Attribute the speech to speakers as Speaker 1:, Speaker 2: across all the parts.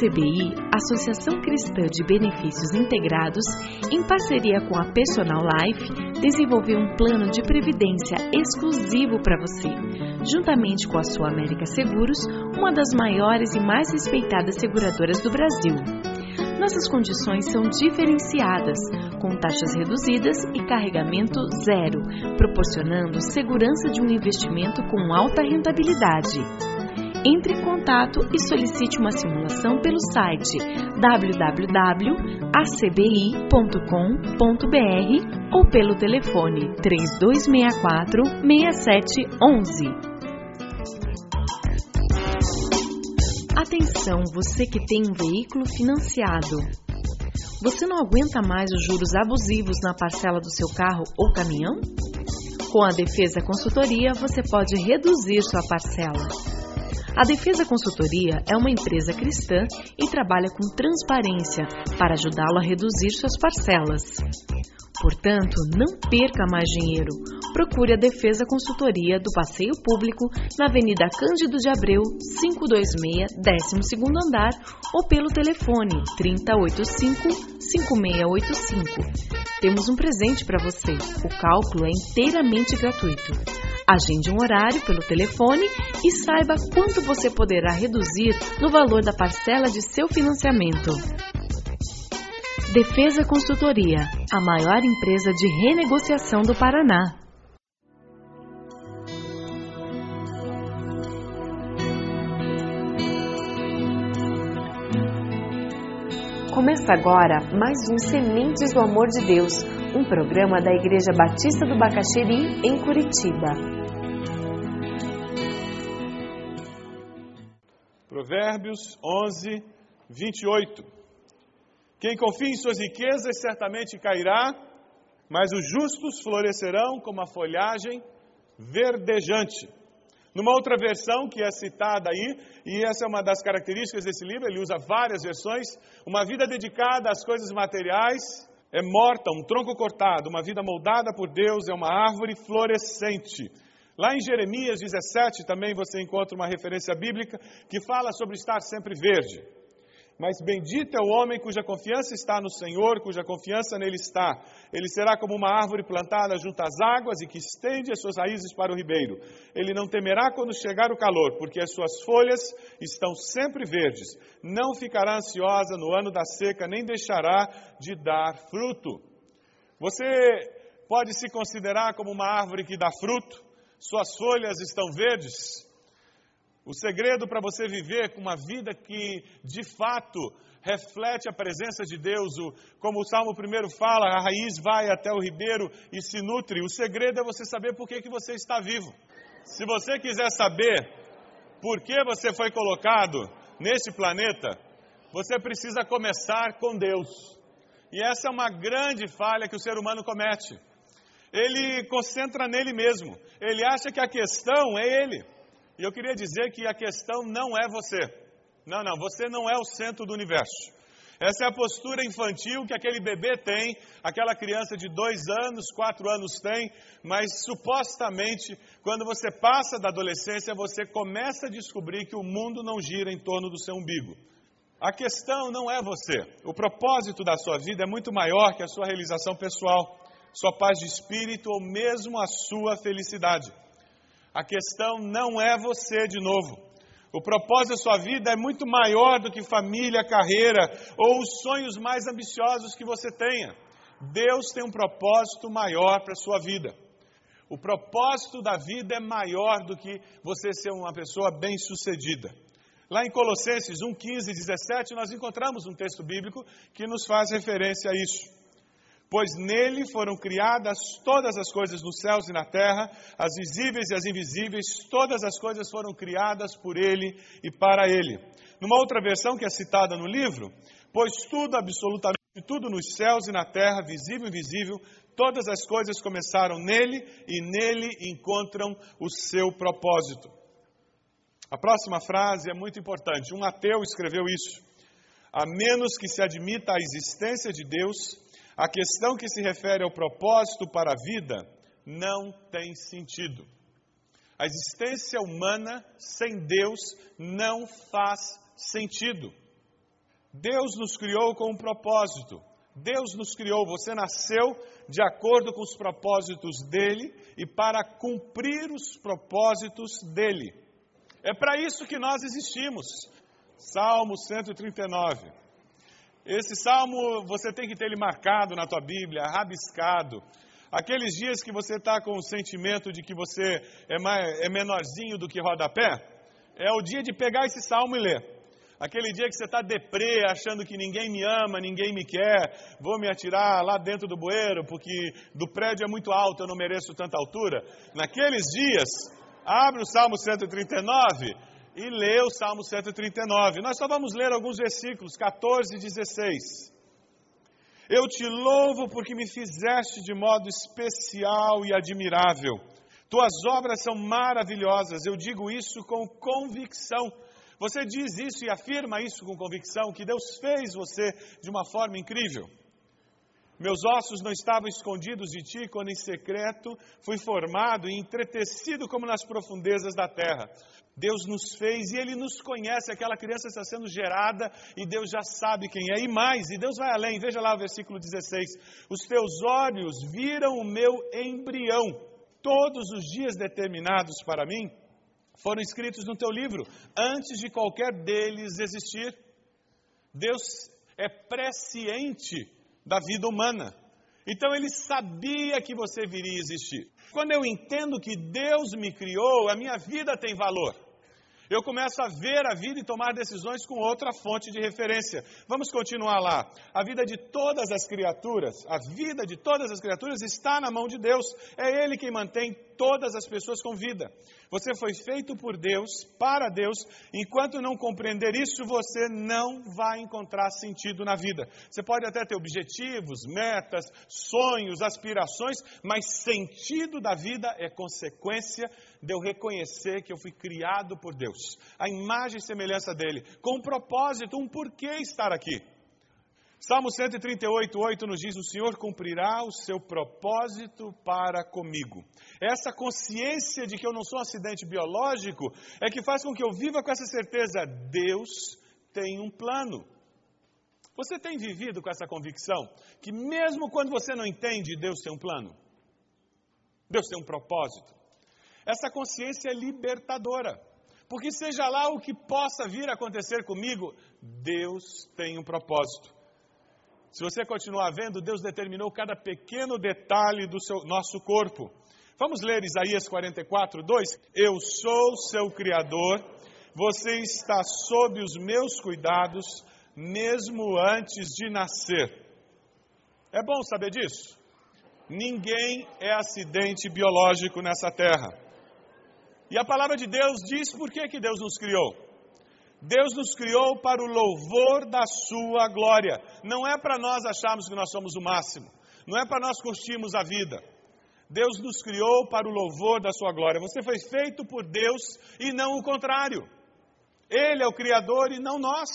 Speaker 1: ACBI, Associação Cristã de Benefícios Integrados, em parceria com a Personal Life, desenvolveu um plano de previdência exclusivo para você, juntamente com a Sua América Seguros, uma das maiores e mais respeitadas seguradoras do Brasil. Nossas condições são diferenciadas, com taxas reduzidas e carregamento zero, proporcionando segurança de um investimento com alta rentabilidade. Entre em contato e solicite uma simulação pelo site www.acbi.com.br ou pelo telefone 3264 6711. Atenção, você que tem um veículo financiado. Você não aguenta mais os juros abusivos na parcela do seu carro ou caminhão? Com a Defesa Consultoria, você pode reduzir sua parcela. A Defesa Consultoria é uma empresa cristã e trabalha com transparência para ajudá-lo a reduzir suas parcelas. Portanto, não perca mais dinheiro. Procure a Defesa Consultoria do Passeio Público na Avenida Cândido de Abreu, 526, 12º andar ou pelo telefone 3085-5685. Temos um presente para você. O cálculo é inteiramente gratuito. Agende um horário pelo telefone e saiba quanto você poderá reduzir no valor da parcela de seu financiamento. Defesa Consultoria, a maior empresa de renegociação do Paraná. Começa agora mais um Sementes do Amor de Deus, um programa da Igreja Batista do Bacaxeri, em Curitiba.
Speaker 2: Provérbios 11, 28. Quem confia em suas riquezas certamente cairá, mas os justos florescerão como a folhagem verdejante. Numa outra versão que é citada aí, e essa é uma das características desse livro, ele usa várias versões, uma vida dedicada às coisas materiais é morta, um tronco cortado, uma vida moldada por Deus é uma árvore florescente. Lá em Jeremias 17 também você encontra uma referência bíblica que fala sobre estar sempre verde. Mas bendito é o homem cuja confiança está no Senhor, cuja confiança nele está. Ele será como uma árvore plantada junto às águas e que estende as suas raízes para o ribeiro. Ele não temerá quando chegar o calor, porque as suas folhas estão sempre verdes. Não ficará ansiosa no ano da seca, nem deixará de dar fruto. Você pode se considerar como uma árvore que dá fruto? Suas folhas estão verdes? O segredo para você viver com uma vida que de fato reflete a presença de Deus, o, como o Salmo primeiro fala, a raiz vai até o ribeiro e se nutre. O segredo é você saber por que, que você está vivo. Se você quiser saber por que você foi colocado nesse planeta, você precisa começar com Deus. E essa é uma grande falha que o ser humano comete. Ele concentra nele mesmo. Ele acha que a questão é ele. E eu queria dizer que a questão não é você. Não, não, você não é o centro do universo. Essa é a postura infantil que aquele bebê tem, aquela criança de dois anos, quatro anos tem, mas supostamente, quando você passa da adolescência, você começa a descobrir que o mundo não gira em torno do seu umbigo. A questão não é você. O propósito da sua vida é muito maior que a sua realização pessoal, sua paz de espírito ou mesmo a sua felicidade. A questão não é você de novo. O propósito da sua vida é muito maior do que família, carreira ou os sonhos mais ambiciosos que você tenha. Deus tem um propósito maior para a sua vida. O propósito da vida é maior do que você ser uma pessoa bem-sucedida. Lá em Colossenses 1, 15 e 17, nós encontramos um texto bíblico que nos faz referência a isso pois nele foram criadas todas as coisas nos céus e na terra, as visíveis e as invisíveis, todas as coisas foram criadas por ele e para ele. Numa outra versão que é citada no livro, pois tudo, absolutamente tudo nos céus e na terra, visível e invisível, todas as coisas começaram nele e nele encontram o seu propósito. A próxima frase é muito importante. Um ateu escreveu isso. A menos que se admita a existência de Deus, a questão que se refere ao propósito para a vida não tem sentido. A existência humana sem Deus não faz sentido. Deus nos criou com um propósito. Deus nos criou, você nasceu de acordo com os propósitos dele e para cumprir os propósitos dele. É para isso que nós existimos. Salmo 139. Esse salmo você tem que ter ele marcado na tua Bíblia, rabiscado. Aqueles dias que você está com o sentimento de que você é, mais, é menorzinho do que rodapé, é o dia de pegar esse salmo e ler. Aquele dia que você está deprê, achando que ninguém me ama, ninguém me quer, vou me atirar lá dentro do bueiro, porque do prédio é muito alto, eu não mereço tanta altura. Naqueles dias, abre o Salmo 139 e lê o Salmo 139. Nós só vamos ler alguns versículos, 14 e 16. Eu te louvo porque me fizeste de modo especial e admirável. Tuas obras são maravilhosas, eu digo isso com convicção você diz isso e afirma isso com convicção, que Deus fez você de uma forma incrível. Meus ossos não estavam escondidos de ti quando em secreto fui formado e entretecido como nas profundezas da terra. Deus nos fez e Ele nos conhece. Aquela criança está sendo gerada e Deus já sabe quem é. E mais, e Deus vai além. Veja lá o versículo 16: Os teus olhos viram o meu embrião, todos os dias determinados para mim foram escritos no teu livro antes de qualquer deles existir. Deus é presciente da vida humana. Então ele sabia que você viria existir. Quando eu entendo que Deus me criou, a minha vida tem valor eu começo a ver a vida e tomar decisões com outra fonte de referência. Vamos continuar lá. A vida de todas as criaturas, a vida de todas as criaturas está na mão de Deus. É Ele quem mantém todas as pessoas com vida. Você foi feito por Deus, para Deus. Enquanto não compreender isso, você não vai encontrar sentido na vida. Você pode até ter objetivos, metas, sonhos, aspirações, mas sentido da vida é consequência de eu reconhecer que eu fui criado por Deus, a imagem e semelhança dele, com um propósito, um porquê estar aqui. Salmo 138, 8 nos diz: O Senhor cumprirá o seu propósito para comigo. Essa consciência de que eu não sou um acidente biológico é que faz com que eu viva com essa certeza: Deus tem um plano. Você tem vivido com essa convicção que, mesmo quando você não entende, Deus tem um plano? Deus tem um propósito. Essa consciência é libertadora. Porque seja lá o que possa vir a acontecer comigo, Deus tem um propósito. Se você continuar vendo, Deus determinou cada pequeno detalhe do seu, nosso corpo. Vamos ler Isaías 44, 2? Eu sou seu Criador, você está sob os meus cuidados, mesmo antes de nascer. É bom saber disso. Ninguém é acidente biológico nessa terra. E a palavra de Deus diz por que, que Deus nos criou. Deus nos criou para o louvor da Sua glória. Não é para nós acharmos que nós somos o máximo. Não é para nós curtirmos a vida. Deus nos criou para o louvor da Sua glória. Você foi feito por Deus e não o contrário. Ele é o Criador e não nós.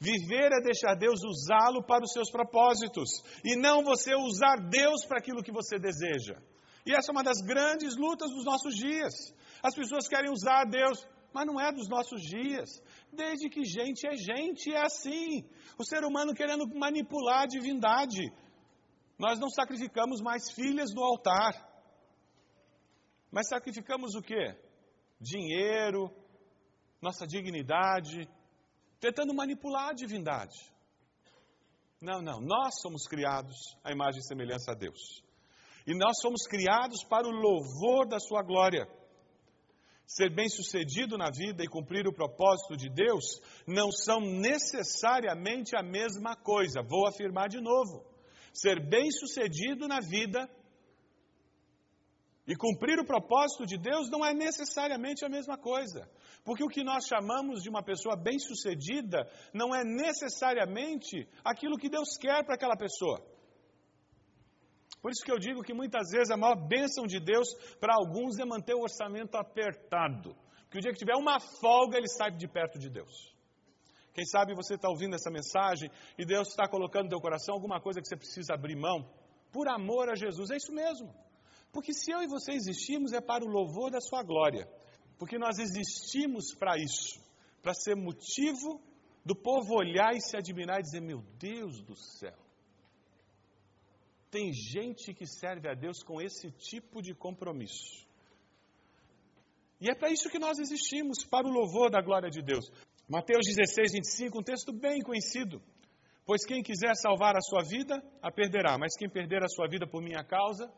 Speaker 2: Viver é deixar Deus usá-lo para os seus propósitos e não você usar Deus para aquilo que você deseja. E essa é uma das grandes lutas dos nossos dias. As pessoas querem usar Deus, mas não é dos nossos dias. Desde que gente é gente, é assim. O ser humano querendo manipular a divindade. Nós não sacrificamos mais filhas no altar. Mas sacrificamos o quê? Dinheiro, nossa dignidade, tentando manipular a divindade. Não, não, nós somos criados à imagem e semelhança a Deus. E nós somos criados para o louvor da Sua glória. Ser bem-sucedido na vida e cumprir o propósito de Deus não são necessariamente a mesma coisa. Vou afirmar de novo. Ser bem-sucedido na vida e cumprir o propósito de Deus não é necessariamente a mesma coisa. Porque o que nós chamamos de uma pessoa bem-sucedida não é necessariamente aquilo que Deus quer para aquela pessoa. Por isso que eu digo que muitas vezes a maior bênção de Deus para alguns é manter o orçamento apertado. Porque o dia que tiver uma folga, ele sai de perto de Deus. Quem sabe você está ouvindo essa mensagem e Deus está colocando no teu coração alguma coisa que você precisa abrir mão por amor a Jesus. É isso mesmo. Porque se eu e você existimos é para o louvor da sua glória. Porque nós existimos para isso, para ser motivo do povo olhar e se admirar e dizer: Meu Deus do céu, tem gente que serve a Deus com esse tipo de compromisso. E é para isso que nós existimos, para o louvor da glória de Deus. Mateus 16, 25, um texto bem conhecido. Pois quem quiser salvar a sua vida, a perderá, mas quem perder a sua vida por minha causa,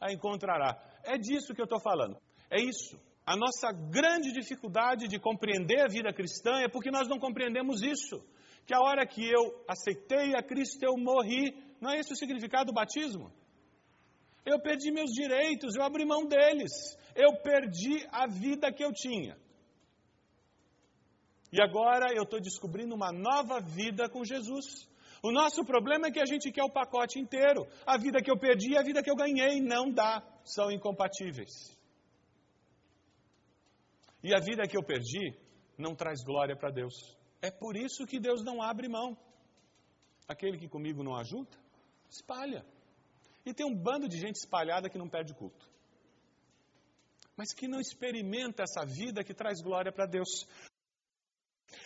Speaker 2: a encontrará. É disso que eu estou falando. É isso. A nossa grande dificuldade de compreender a vida cristã é porque nós não compreendemos isso. Que a hora que eu aceitei a Cristo, eu morri. Não é esse o significado do batismo? Eu perdi meus direitos, eu abri mão deles. Eu perdi a vida que eu tinha. E agora eu estou descobrindo uma nova vida com Jesus. O nosso problema é que a gente quer o pacote inteiro. A vida que eu perdi e a vida que eu ganhei não dá, são incompatíveis. E a vida que eu perdi não traz glória para Deus. É por isso que Deus não abre mão. Aquele que comigo não ajuda, espalha. E tem um bando de gente espalhada que não perde culto. Mas que não experimenta essa vida que traz glória para Deus.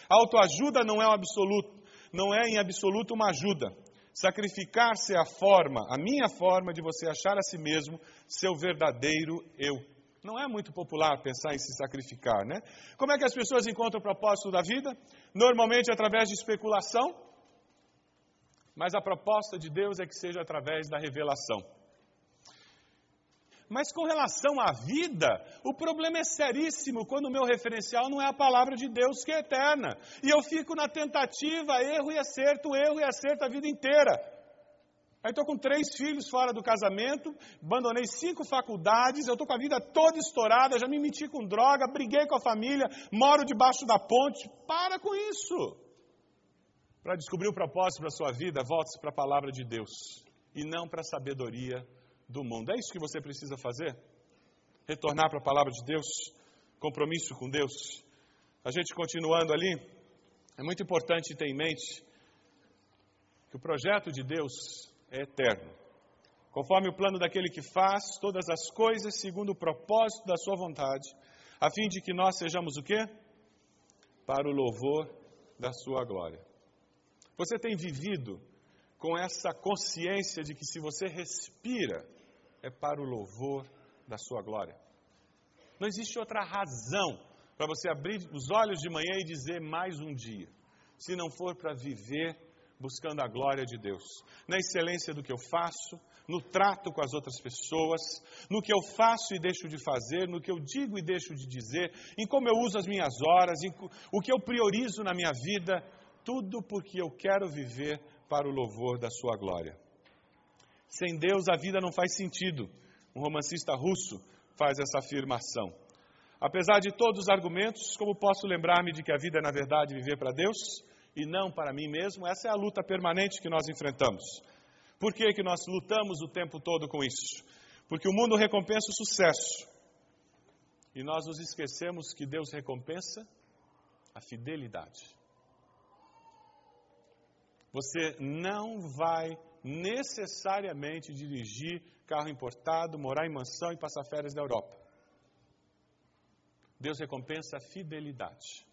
Speaker 2: A autoajuda não é um absoluto, não é em absoluto uma ajuda. Sacrificar-se é a forma, a minha forma de você achar a si mesmo seu verdadeiro eu. Não é muito popular pensar em se sacrificar, né? Como é que as pessoas encontram o propósito da vida? Normalmente através de especulação, mas a proposta de Deus é que seja através da revelação. Mas com relação à vida, o problema é seríssimo quando o meu referencial não é a palavra de Deus que é eterna. E eu fico na tentativa, erro e acerto, erro e acerto a vida inteira. Aí estou com três filhos fora do casamento, abandonei cinco faculdades, eu estou com a vida toda estourada, já me meti com droga, briguei com a família, moro debaixo da ponte. Para com isso! Para descobrir o propósito para a sua vida, volte-se para a palavra de Deus e não para a sabedoria do mundo. É isso que você precisa fazer? Retornar para a palavra de Deus, compromisso com Deus. A gente continuando ali, é muito importante ter em mente que o projeto de Deus é eterno. Conforme o plano daquele que faz todas as coisas segundo o propósito da sua vontade, a fim de que nós sejamos o quê? Para o louvor da sua glória. Você tem vivido com essa consciência de que se você respira, é para o louvor da sua glória. Não existe outra razão para você abrir os olhos de manhã e dizer mais um dia, se não for para viver buscando a glória de Deus, na excelência do que eu faço, no trato com as outras pessoas, no que eu faço e deixo de fazer, no que eu digo e deixo de dizer, em como eu uso as minhas horas, em o que eu priorizo na minha vida, tudo porque eu quero viver para o louvor da Sua glória. Sem Deus a vida não faz sentido. Um romancista russo faz essa afirmação. Apesar de todos os argumentos, como posso lembrar-me de que a vida é, na verdade, viver para Deus e não para mim mesmo? Essa é a luta permanente que nós enfrentamos. Por que, que nós lutamos o tempo todo com isso? Porque o mundo recompensa o sucesso. E nós nos esquecemos que Deus recompensa a fidelidade. Você não vai necessariamente dirigir carro importado, morar em mansão e passar férias na Europa. Deus recompensa a fidelidade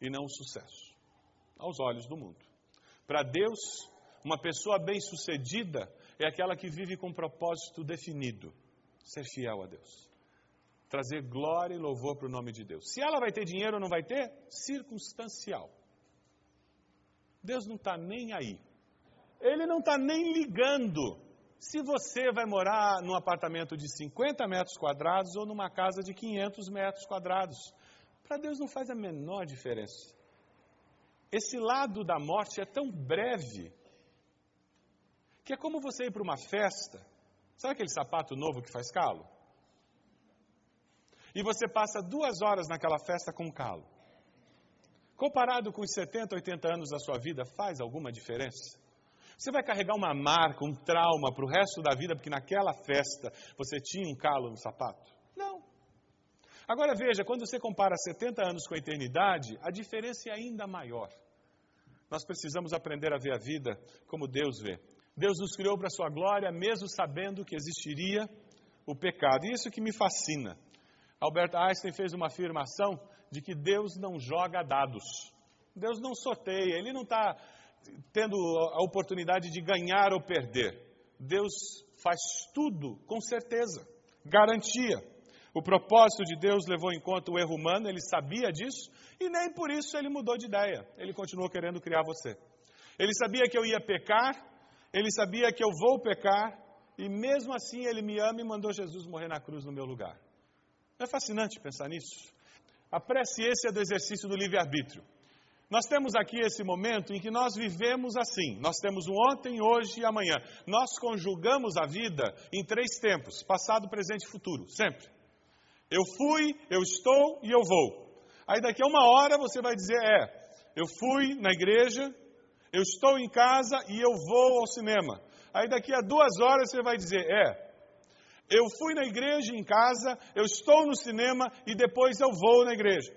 Speaker 2: e não o sucesso, aos olhos do mundo. Para Deus, uma pessoa bem-sucedida é aquela que vive com um propósito definido: ser fiel a Deus. Trazer glória e louvor para o nome de Deus. Se ela vai ter dinheiro ou não vai ter, circunstancial. Deus não está nem aí. Ele não está nem ligando se você vai morar num apartamento de 50 metros quadrados ou numa casa de 500 metros quadrados. Para Deus não faz a menor diferença. Esse lado da morte é tão breve que é como você ir para uma festa. Sabe aquele sapato novo que faz calo? E você passa duas horas naquela festa com calo. Comparado com os 70, 80 anos da sua vida, faz alguma diferença? Você vai carregar uma marca, um trauma para o resto da vida, porque naquela festa você tinha um calo no sapato? Não. Agora veja, quando você compara 70 anos com a eternidade, a diferença é ainda maior. Nós precisamos aprender a ver a vida como Deus vê. Deus nos criou para a sua glória, mesmo sabendo que existiria o pecado. E isso que me fascina. Albert Einstein fez uma afirmação de que Deus não joga dados. Deus não sorteia, Ele não está tendo a oportunidade de ganhar ou perder. Deus faz tudo com certeza, garantia. O propósito de Deus levou em conta o erro humano, ele sabia disso e nem por isso ele mudou de ideia. Ele continuou querendo criar você. Ele sabia que eu ia pecar, ele sabia que eu vou pecar e mesmo assim ele me ama e mandou Jesus morrer na cruz no meu lugar. É fascinante pensar nisso? A é do exercício do livre-arbítrio. Nós temos aqui esse momento em que nós vivemos assim. Nós temos o ontem, hoje e amanhã. Nós conjugamos a vida em três tempos: passado, presente e futuro, sempre. Eu fui, eu estou e eu vou. Aí daqui a uma hora você vai dizer: é, eu fui na igreja, eu estou em casa e eu vou ao cinema. Aí daqui a duas horas você vai dizer: é, eu fui na igreja em casa, eu estou no cinema e depois eu vou na igreja.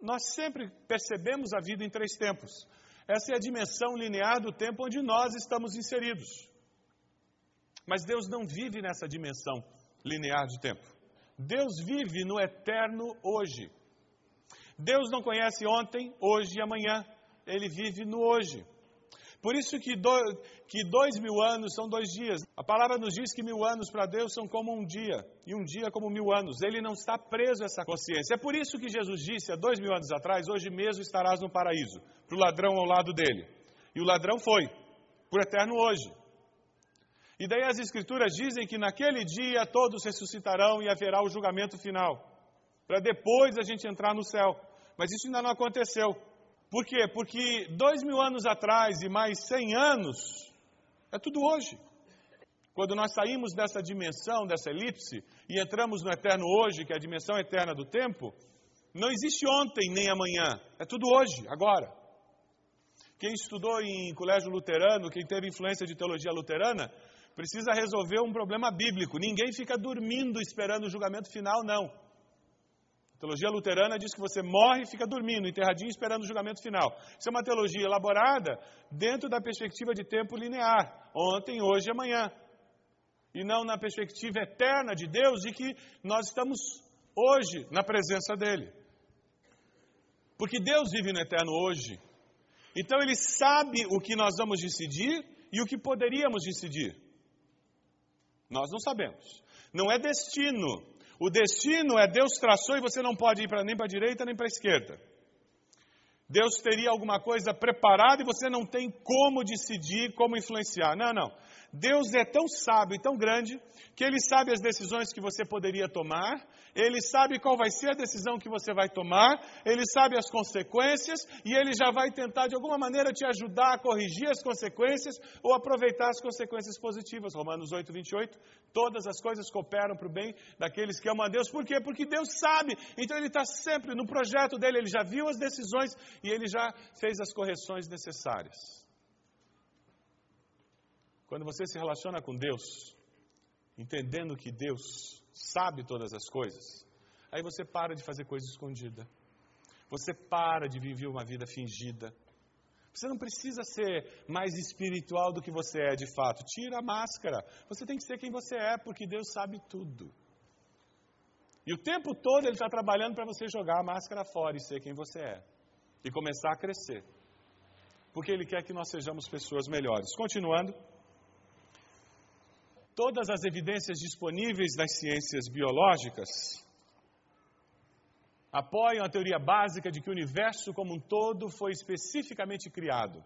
Speaker 2: Nós sempre percebemos a vida em três tempos. Essa é a dimensão linear do tempo onde nós estamos inseridos. Mas Deus não vive nessa dimensão linear de tempo. Deus vive no eterno hoje. Deus não conhece ontem, hoje e amanhã. Ele vive no hoje. Por isso que, do, que dois mil anos são dois dias. A palavra nos diz que mil anos para Deus são como um dia, e um dia como mil anos. Ele não está preso a essa consciência. É por isso que Jesus disse há dois mil anos atrás: Hoje mesmo estarás no paraíso, para o ladrão ao lado dele. E o ladrão foi, por eterno hoje. E daí as Escrituras dizem que naquele dia todos ressuscitarão e haverá o julgamento final, para depois a gente entrar no céu. Mas isso ainda não aconteceu. Por quê? Porque dois mil anos atrás e mais cem anos é tudo hoje. Quando nós saímos dessa dimensão, dessa elipse, e entramos no eterno hoje, que é a dimensão eterna do tempo, não existe ontem nem amanhã, é tudo hoje, agora. Quem estudou em colégio luterano, quem teve influência de teologia luterana, precisa resolver um problema bíblico. Ninguém fica dormindo esperando o julgamento final, não. Teologia luterana diz que você morre e fica dormindo, enterradinho, esperando o julgamento final. Isso é uma teologia elaborada dentro da perspectiva de tempo linear, ontem, hoje e amanhã. E não na perspectiva eterna de Deus, de que nós estamos hoje na presença dEle. Porque Deus vive no eterno hoje. Então Ele sabe o que nós vamos decidir e o que poderíamos decidir. Nós não sabemos. Não é destino o destino é Deus traçou e você não pode ir pra, nem para a direita nem para a esquerda. Deus teria alguma coisa preparada e você não tem como decidir, como influenciar. Não, não. Deus é tão sábio e tão grande que Ele sabe as decisões que você poderia tomar, Ele sabe qual vai ser a decisão que você vai tomar, Ele sabe as consequências e Ele já vai tentar de alguma maneira te ajudar a corrigir as consequências ou aproveitar as consequências positivas. Romanos 8, 28. Todas as coisas cooperam para o bem daqueles que amam a Deus. Por quê? Porque Deus sabe. Então Ele está sempre no projeto dele, Ele já viu as decisões e Ele já fez as correções necessárias. Quando você se relaciona com Deus, entendendo que Deus sabe todas as coisas, aí você para de fazer coisa escondida. Você para de viver uma vida fingida. Você não precisa ser mais espiritual do que você é de fato. Tira a máscara. Você tem que ser quem você é, porque Deus sabe tudo. E o tempo todo Ele está trabalhando para você jogar a máscara fora e ser quem você é. E começar a crescer. Porque Ele quer que nós sejamos pessoas melhores. Continuando todas as evidências disponíveis nas ciências biológicas apoiam a teoria básica de que o universo como um todo foi especificamente criado,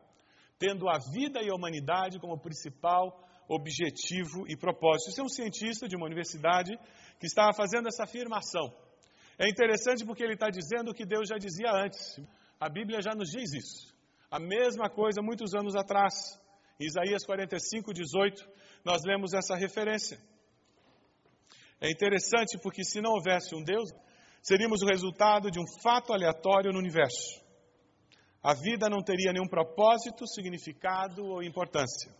Speaker 2: tendo a vida e a humanidade como principal objetivo e propósito. Isso é um cientista de uma universidade que estava fazendo essa afirmação. É interessante porque ele está dizendo o que Deus já dizia antes. A Bíblia já nos diz isso. A mesma coisa muitos anos atrás. Isaías 45, 18, nós lemos essa referência. É interessante porque se não houvesse um Deus, seríamos o resultado de um fato aleatório no universo. A vida não teria nenhum propósito, significado ou importância.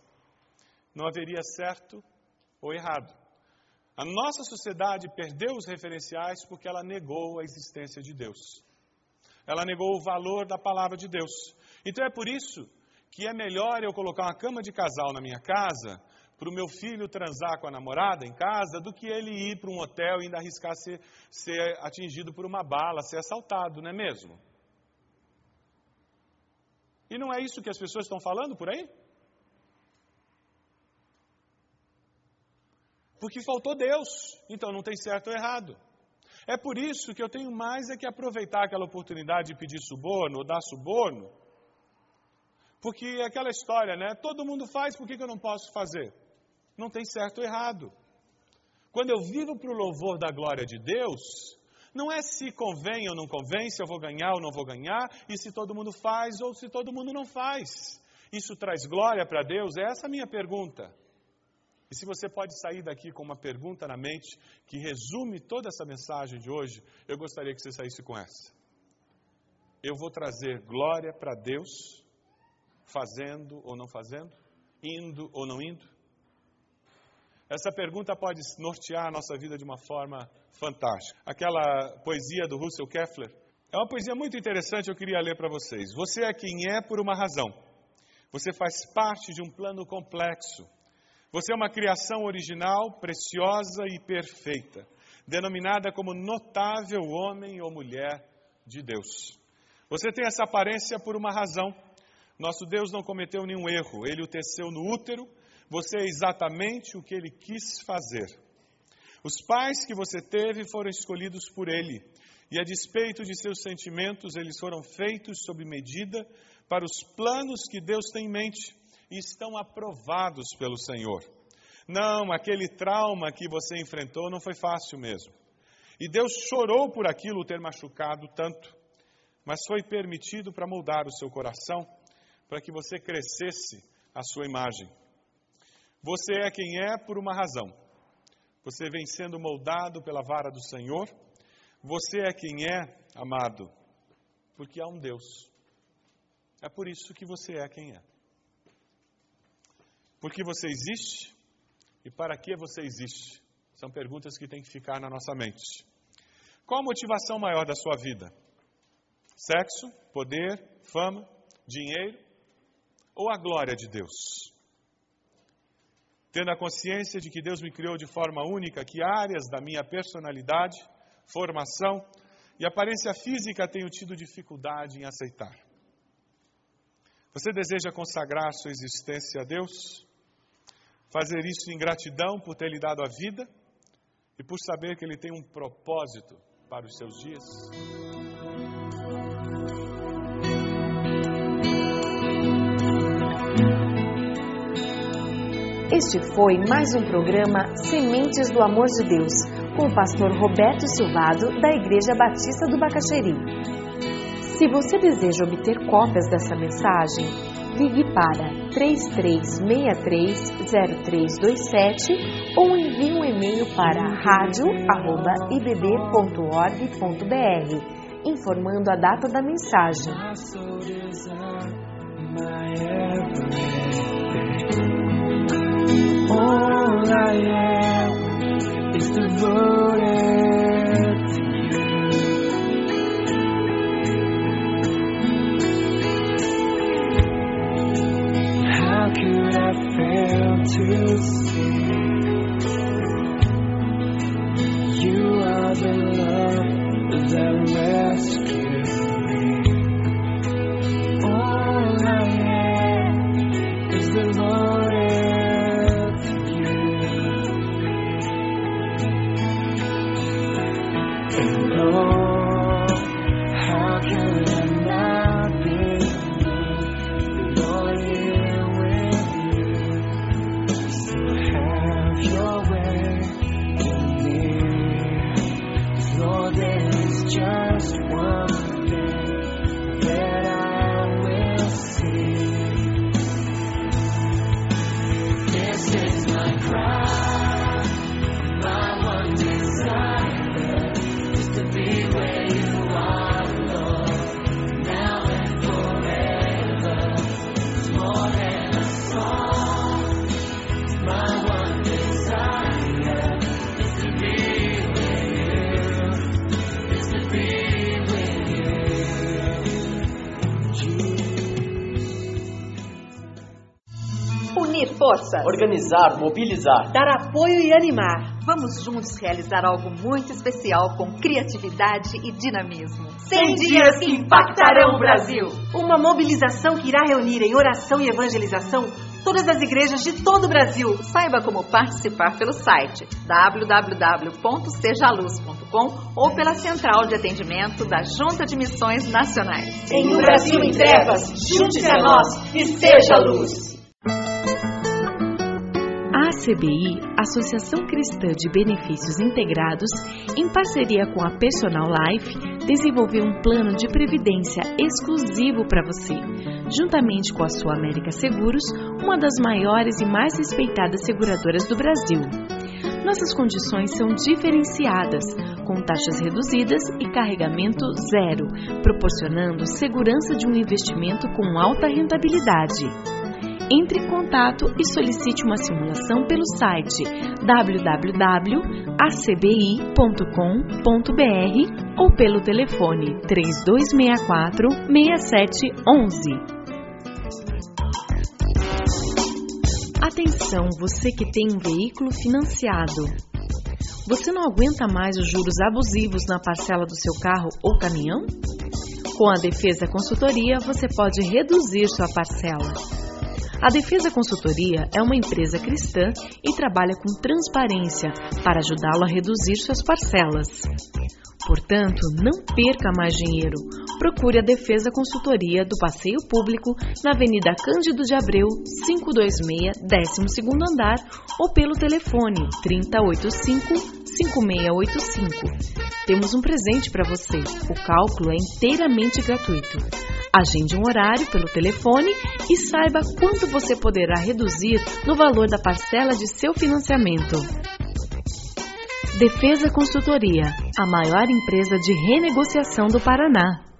Speaker 2: Não haveria certo ou errado. A nossa sociedade perdeu os referenciais porque ela negou a existência de Deus. Ela negou o valor da palavra de Deus. Então é por isso que é melhor eu colocar uma cama de casal na minha casa para o meu filho transar com a namorada em casa do que ele ir para um hotel e ainda arriscar ser, ser atingido por uma bala, ser assaltado, não é mesmo? E não é isso que as pessoas estão falando por aí? Porque faltou Deus, então não tem certo ou errado. É por isso que eu tenho mais é que aproveitar aquela oportunidade de pedir suborno ou dar suborno, porque é aquela história, né? Todo mundo faz, por que, que eu não posso fazer? Não tem certo ou errado. Quando eu vivo para o louvor da glória de Deus, não é se convém ou não convém, se eu vou ganhar ou não vou ganhar, e se todo mundo faz ou se todo mundo não faz. Isso traz glória para Deus? É essa a minha pergunta. E se você pode sair daqui com uma pergunta na mente que resume toda essa mensagem de hoje, eu gostaria que você saísse com essa. Eu vou trazer glória para Deus, fazendo ou não fazendo, indo ou não indo? Essa pergunta pode nortear a nossa vida de uma forma fantástica. Aquela poesia do Russell Keffler é uma poesia muito interessante, eu queria ler para vocês. Você é quem é por uma razão. Você faz parte de um plano complexo você é uma criação original, preciosa e perfeita, denominada como notável homem ou mulher de Deus. Você tem essa aparência por uma razão. Nosso Deus não cometeu nenhum erro, ele o teceu no útero, você é exatamente o que ele quis fazer. Os pais que você teve foram escolhidos por ele, e a despeito de seus sentimentos, eles foram feitos sob medida para os planos que Deus tem em mente e estão aprovados pelo Senhor. Não, aquele trauma que você enfrentou não foi fácil mesmo. E Deus chorou por aquilo ter machucado tanto, mas foi permitido para moldar o seu coração, para que você crescesse a sua imagem. Você é quem é por uma razão. Você vem sendo moldado pela vara do Senhor. Você é quem é, amado, porque há um Deus. É por isso que você é quem é. Porque você existe e para que você existe? São perguntas que têm que ficar na nossa mente. Qual a motivação maior da sua vida? Sexo, poder, fama, dinheiro ou a glória de Deus? Tendo a consciência de que Deus me criou de forma única, que áreas da minha personalidade, formação e aparência física tenho tido dificuldade em aceitar. Você deseja consagrar sua existência a Deus? fazer isso em gratidão por ter lhe dado a vida e por saber que Ele tem um propósito para os seus dias.
Speaker 1: Este foi mais um programa Sementes do Amor de Deus, com o pastor Roberto Silvado, da Igreja Batista do Bacaxeri. Se você deseja obter cópias dessa mensagem, ligue para 33630327 ou envie um e-mail para radio@ibb.org.br informando a data da mensagem. All I am is devoted to you. How could I fail
Speaker 3: to?
Speaker 4: Organizar, mobilizar.
Speaker 5: Dar apoio e animar.
Speaker 6: Vamos juntos realizar algo muito especial com criatividade e dinamismo.
Speaker 3: 100 dias que impactarão o Brasil.
Speaker 5: Uma mobilização que irá reunir em oração e evangelização todas as igrejas de todo o Brasil.
Speaker 6: Saiba como participar pelo site www.sejaluz.com ou pela central de atendimento da Junta de Missões Nacionais.
Speaker 3: Em um Brasil em trevas, junte-se a nós e seja luz.
Speaker 1: A ACBI, Associação Cristã de Benefícios Integrados, em parceria com a Personal Life, desenvolveu um plano de previdência exclusivo para você, juntamente com a Sua América Seguros, uma das maiores e mais respeitadas seguradoras do Brasil. Nossas condições são diferenciadas, com taxas reduzidas e carregamento zero, proporcionando segurança de um investimento com alta rentabilidade. Entre em contato e solicite uma simulação pelo site www.acbi.com.br ou pelo telefone 3264 6711. Atenção, você que tem um veículo financiado. Você não aguenta mais os juros abusivos na parcela do seu carro ou caminhão? Com a Defesa Consultoria, você pode reduzir sua parcela. A Defesa Consultoria é uma empresa cristã e trabalha com transparência para ajudá-lo a reduzir suas parcelas. Portanto, não perca mais dinheiro. Procure a Defesa Consultoria do Passeio Público na Avenida Cândido de Abreu, 526, 12º andar ou pelo telefone 3085 5685. Temos um presente para você. O cálculo é inteiramente gratuito. Agende um horário pelo telefone e saiba quanto você poderá reduzir no valor da parcela de seu financiamento. Defesa Consultoria, a maior empresa de renegociação do Paraná.